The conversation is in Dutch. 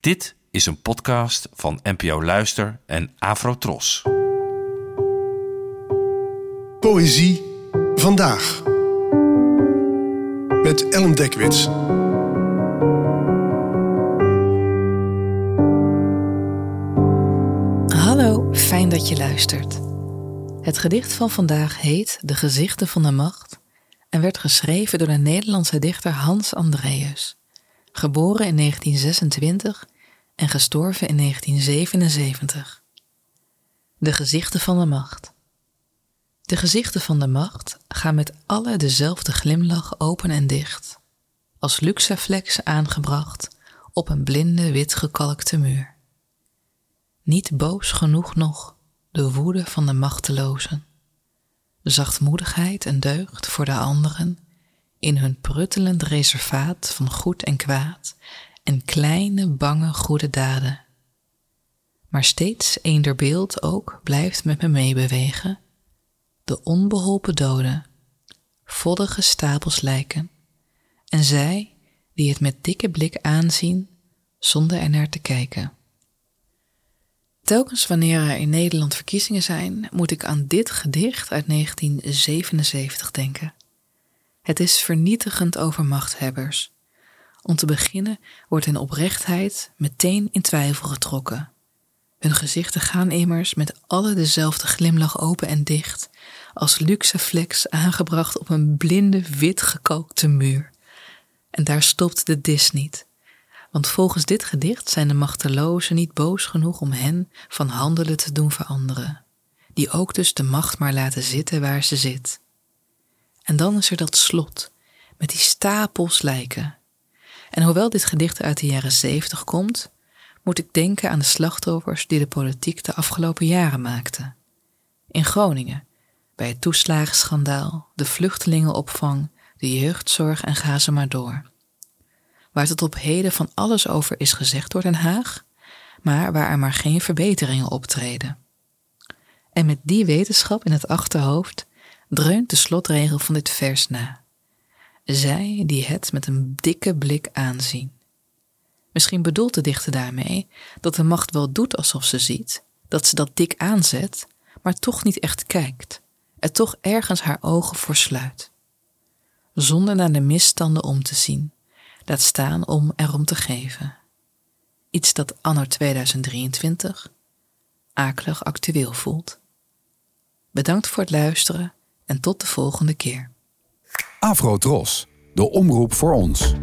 Dit is een podcast van NPO Luister en Afrotros. Poëzie vandaag. Met Ellen Dekwits. Hallo, fijn dat je luistert. Het gedicht van vandaag heet De Gezichten van de Macht en werd geschreven door de Nederlandse dichter Hans Andreas, geboren in 1926 en gestorven in 1977. De gezichten van de macht. De gezichten van de macht gaan met alle dezelfde glimlach open en dicht, als luxaflex aangebracht op een blinde wit gekalkte muur. Niet boos genoeg nog de woede van de machtelozen, zachtmoedigheid en deugd voor de anderen in hun pruttelend reservaat van goed en kwaad en kleine bange goede daden. Maar steeds eender beeld ook blijft met me meebewegen. De onbeholpen doden, voddige stapels lijken, en zij die het met dikke blik aanzien zonder er naar te kijken. Telkens wanneer er in Nederland verkiezingen zijn, moet ik aan dit gedicht uit 1977 denken. Het is vernietigend over machthebbers. Om te beginnen wordt hun oprechtheid meteen in twijfel getrokken. Hun gezichten gaan immers met alle dezelfde glimlach open en dicht, als luxe flex aangebracht op een blinde wit gekalkte muur. En daar stopt de dis niet. Want volgens dit gedicht zijn de machtelozen niet boos genoeg om hen van handelen te doen veranderen, die ook dus de macht maar laten zitten waar ze zit. En dan is er dat slot, met die stapels lijken. En hoewel dit gedicht uit de jaren zeventig komt, moet ik denken aan de slachtoffers die de politiek de afgelopen jaren maakten. In Groningen, bij het toeslagenschandaal, de vluchtelingenopvang, de jeugdzorg en ga ze maar door. Waar tot op heden van alles over is gezegd door Den Haag, maar waar er maar geen verbeteringen optreden. En met die wetenschap in het achterhoofd dreunt de slotregel van dit vers na. Zij die het met een dikke blik aanzien. Misschien bedoelt de dichter daarmee dat de macht wel doet alsof ze ziet, dat ze dat dik aanzet, maar toch niet echt kijkt, er toch ergens haar ogen voor sluit. Zonder naar de misstanden om te zien, laat staan om erom te geven. Iets dat anno 2023 akelig actueel voelt. Bedankt voor het luisteren en tot de volgende keer. Afro Tros, de omroep voor ons.